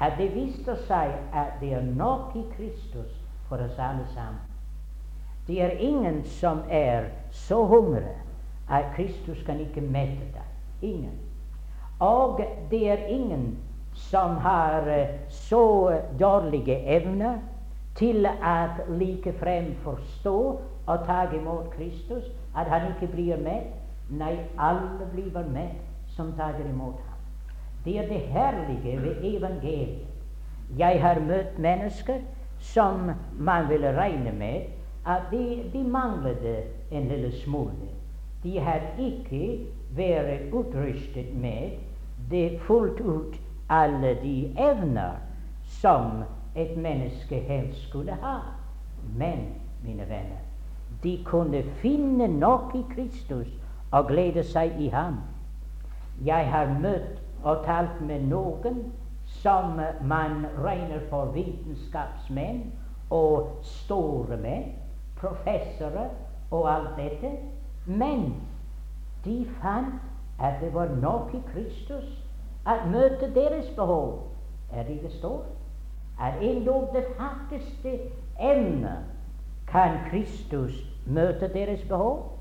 Speaker 1: At det viste seg at det er nok i Kristus for oss alle sammen. Det er ingen som er så hungrig at Kristus kan ikke mette deg. Ingen. Og det er ingen som har uh, så dårlige evner til å likefrem forstå og ta imot Kristus at han ikke blir med. Nei, alle blir med som tar imot ham. Det er det herlige ved evangeliet. Jeg har møtt mennesker som man ville regne med at de, de manglet en lille smule. De hadde ikke vært utrustet med det fullt ut alle de evner som et menneske helst skulle ha. Men, mine venner, de kunne finne nok i Kristus og glede seg i ham. Jeg har møtt og talt med noen som man regner for vitenskapsmenn og store menn, professorer og alt dette. Men de fant at det var nok i Kristus at møte deres behov. Er det ikke står? At endog det fattigste emne kan Kristus møte deres behov.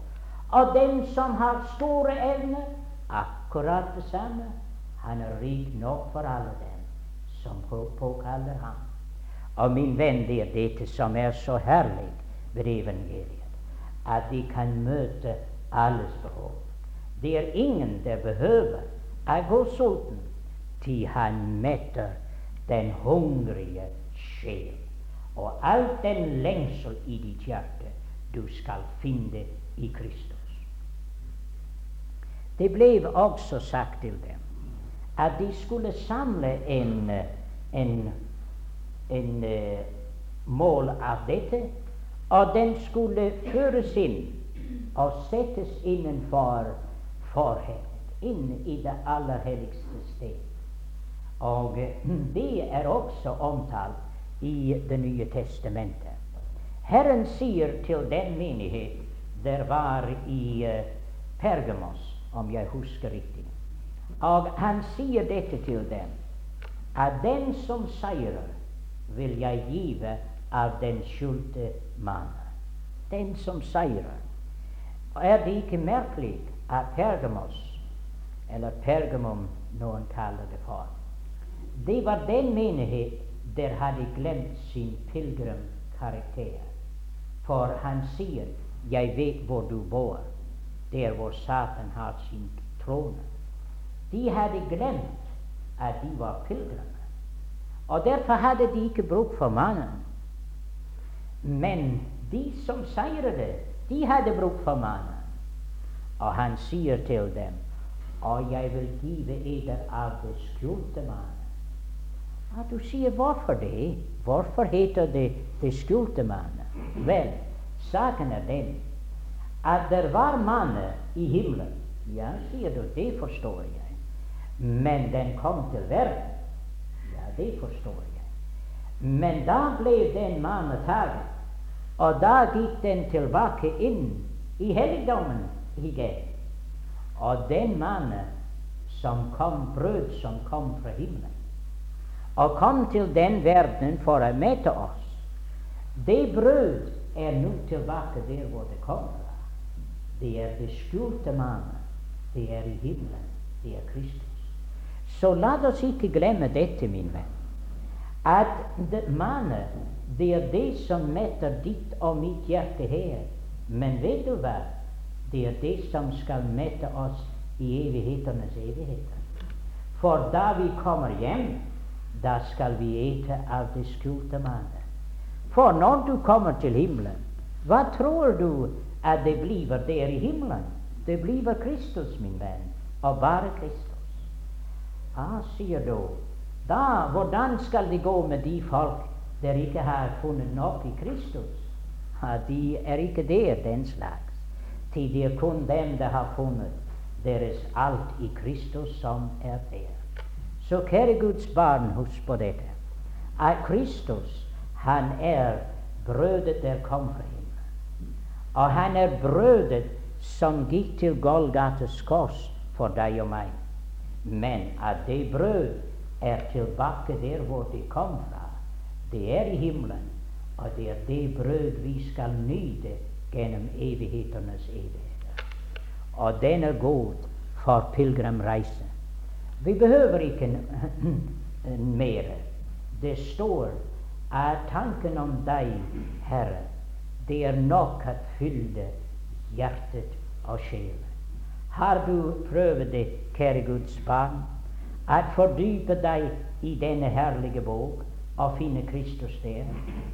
Speaker 1: Og den som har store evner, akkurat det samme. Han er rik nok for alle dem som påkaller ham. Og min venn, det er dette som er så herlig ved evangeliet, at de kan møte alles behov. Det er ingen der behøver å gå sulten, til han metter den hungrige sjel. Og all den lengsel i ditt hjerte du skal finne i Kristus. Det ble også sagt til dem at de skulle samle en, en, en uh, mål av dette, og den skulle føres inn og settes innenfor forhenget, inn i det aller helligste sted. Og uh, det er også omtalt i Det nye testamentet. Herren sier til den menighet der var i uh, Pergamos, om jeg husker riktig og han sier dette til dem, at den som seirer, vil jeg give av den skjulte mannen. Den som seirer. Er det ikke merkelig at Pergamos, eller Pergamum noen kaller det for, det var den menighet der hadde glemt sin pilegrimkarakter. For han sier 'Jeg vet hvor du bor', der hvor Satan har sin trone. De hadde glemt at de var pilegrimer. Og derfor hadde de ikke bruk for mannen. Men de som seiret, de hadde bruk for mannen. Og han sier til dem, og jeg vil give eder av det skjulte mannen. Ja, du sier hvorfor det? Hvorfor heter det det skjulte mannen? Vel, saken er den at det var mannen i himmelen. Ja, sier du, det forstår jeg. Men den kom til verden. Ja, det forstår jeg. Men da ble den mannen tatt, og da gikk den tilbake inn i helligdommen igjen. Og den mannen som kom, brød som kom fra himmelen, og kom til den verden for å møte oss, det brød er nå tilbake der hvor det kom fra. Det er det skjulte mannen. Det er i himmelen. Det er Kristus. Så la oss ikke glemme dette, min venn, at det, mannen, det er det som metter ditt og mitt hjerte her. Men vet du hva? Det er det som skal mette oss i evighetenes evigheter. For da vi kommer hjem, da skal vi ete av det skjulte mannen. For når du kommer til himmelen, hva tror du at det blir der i himmelen? Det blir Kristus, min venn, og bare Kristus. Ah, sier du, da, hvordan skal det gå med de folk der ikke har funnet nok i Kristus? Ah, de er ikke der, den slags. Til det er kun dem der har funnet deres alt i Kristus, som er der. Så kjære Guds barn, husk på dette. At Kristus, han er brødet der kom fra himmelen. Og han er brødet som gikk til Golgates kors for deg og meg. Men at det brød er tilbake der hvor de kom fra. Det er i himmelen, og det er det brød vi skal nyte gjennom evighetenes evigheter. Og den er god for pilegrimreise. Vi behøver ikke mer. Det står at tanken om deg, Herre, det er nok at fylle hjertet og sjelen. Har du prøvd det, kjære Guds barn, at fordype deg i denne herlige bok og finne Kristus der?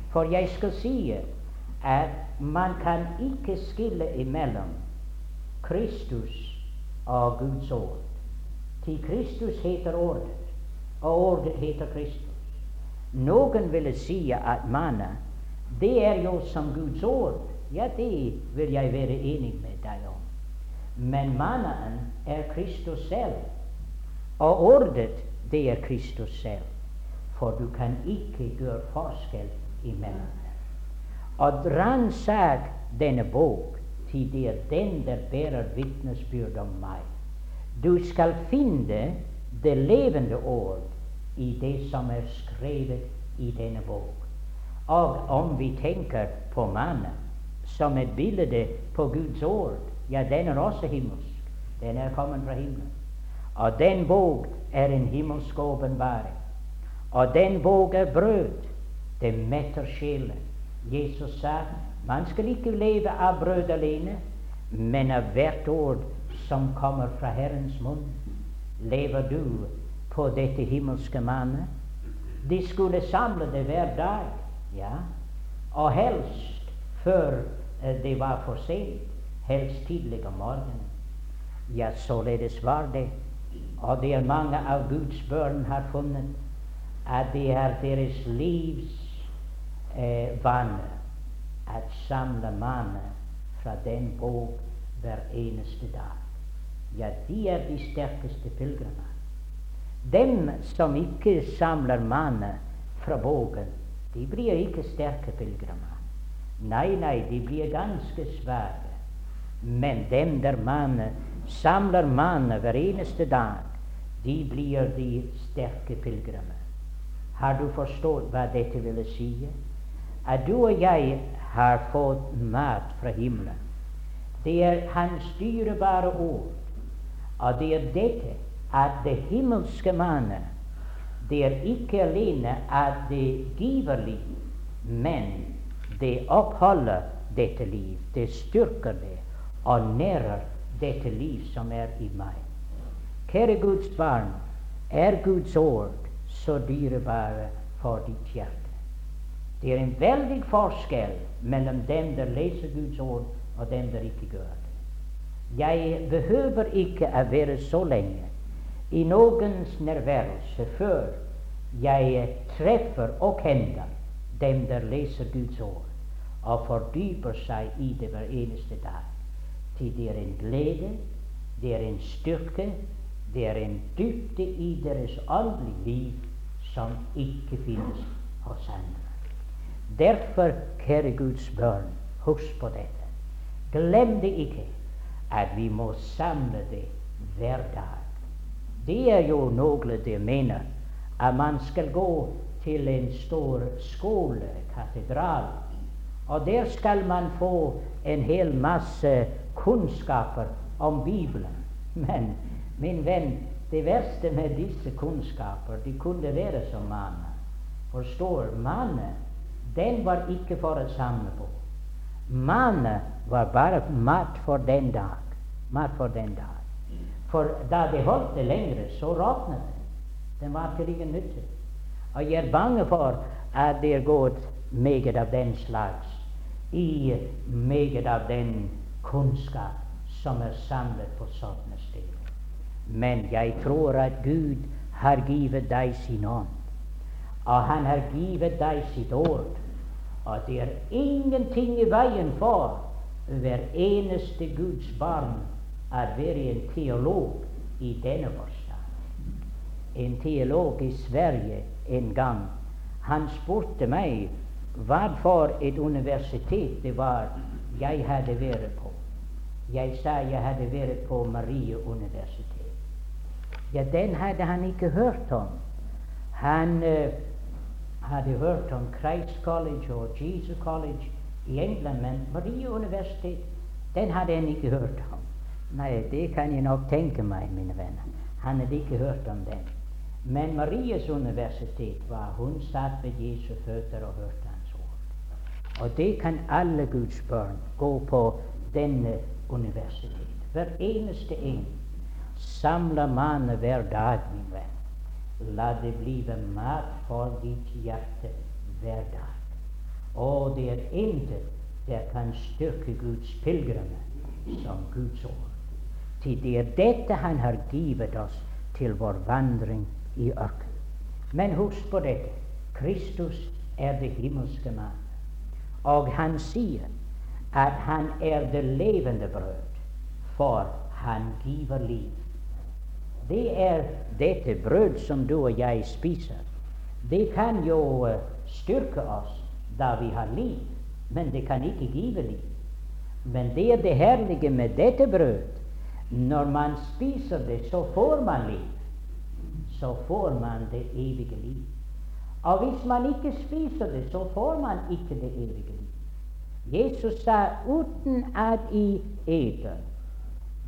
Speaker 1: For jeg skal si at man kan ikke skille imellom Kristus og Guds ord. Til Kristus heter Ordet, og Ordet heter Kristus. Noen ville si at manna, det er jo som Guds ord. Ja, det vil jeg være enig med deg om. Men mannaen er Kristus selv. Og ordet, det er Kristus selv. For du kan ikke gjøre forskjell imellom dem. Og ransak denne bok, til det er den der bærer vitnesbyrd om meg. Du skal finne det levende ord i det som er skrevet i denne bok. Og om vi tenker på mannen som et bilde på Guds ord, ja, den er også himmelsk. Den er kommet fra himmelen. Og den våg er en himmelsk åpenbaring. Og den våg er brød. Det metter sjelen. Jesus sa man skal ikke leve av brød alene, men av hvert ord som kommer fra Herrens munn. Lever du på dette himmelske mannet? De skulle samle det hver dag, ja, og helst før eh, det var for sent, helst tidlig om morgenen. Ja, således var det. Og det er mange av Guds børn har funnet at det er deres livs eh, vane at samle mannen fra den bok hver eneste dag. Ja, de er de sterkeste pilegrimer. Dem som ikke samler mannen fra boken, de blir ikke sterke pilegrimer. Nei, nei, de blir ganske svake. Men dem der mannen samler mannen hver eneste dag, de blir de sterke pilegrimer. Har du forstått hva dette ville si? At du og jeg har fått mat fra himmelen. Det er Hans dyrebare ord. Og det er dette at det himmelske mannet, det er ikke alene at det giver liv, men det oppholder dette liv. Det styrker det og nærer dette liv som er i meg. Kjære Guds barn, er Guds ord så dyrebare for ditt hjerte? Det er en veldig forskjell mellom dem der leser Guds ord, og dem der ikke gjør det. Jeg behøver ikke å være så lenge i noens nærværelse før jeg treffer og kjenner dem der leser Guds ord, og fordyper seg i det hver eneste dag til det er en glede, det er en styrke, det er en dybde i deres åndelige liv som ikke finnes hos andre. Derfor, kjære Guds barn, husk på dette. Glem det ikke at vi må samle det hver dag. Det er jo noe det mener at man skal gå til en stor skole, katedral, og der skal man få en hel masse kunnskaper om Bibelen. Men min venn, det verste med disse kunnskaper, de kunne være som mannen. Forstår? mannen, den var ikke for å samle på. Mannen var bare mat for den dag. Mat for den dag. For da det holdt det lengre, så råtnet den. Den var til ingen nytte. Og jeg er bange for at det er gått meget av den slags i meget av den kunnskap som er samlet på sånne. Men jeg tror at Gud har givet deg sin ånd, og Han har givet deg sitt ord. Og det er ingenting i veien for hver eneste Guds barn å være en teolog i denne forstand. En teolog i Sverige en gang, han spurte meg hva for et universitet det var jeg hadde vært på. Jeg sa jeg hadde vært på Marie universitet. Ja, den hadde han ikke hørt om. Han uh, hadde hørt om Christ College og Jesus College i England, men Marie universitet, den hadde han ikke hørt om. Nei, det kan jeg nok tenke meg, mine venner. Han hadde ikke hørt om den. Men Marias universitet var Hun satt ved Jesu føtter og hørte hans ord. Og det kan alle Guds barn gå på denne universitet. Hver eneste en samler mann hver dag, min venn. La det blive mat for ditt hjerte hver dag. Og det er intet der kan styrke Guds pilegrimer som Guds ord. Til det er dette Han har givet oss til vår vandring i ørkenen. Men husk på dette Kristus er det himmelske mann. Og han sier at han er det levende brød, for han giver liv. Det er dette brød som du og jeg spiser. Det kan jo uh, styrke oss da vi har liv, men det kan ikke give liv. Men det er det herlige med dette brød. Når man spiser det, så får man liv. Så får man det evige liv. Og hvis man ikke spiser det, så får man ikke det evige liv. Jesus sa uten at I eter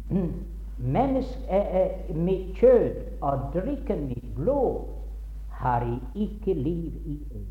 Speaker 1: menneske, eh, eh, mitt kjød og drikken mitt blod, har jeg ikke liv i eder.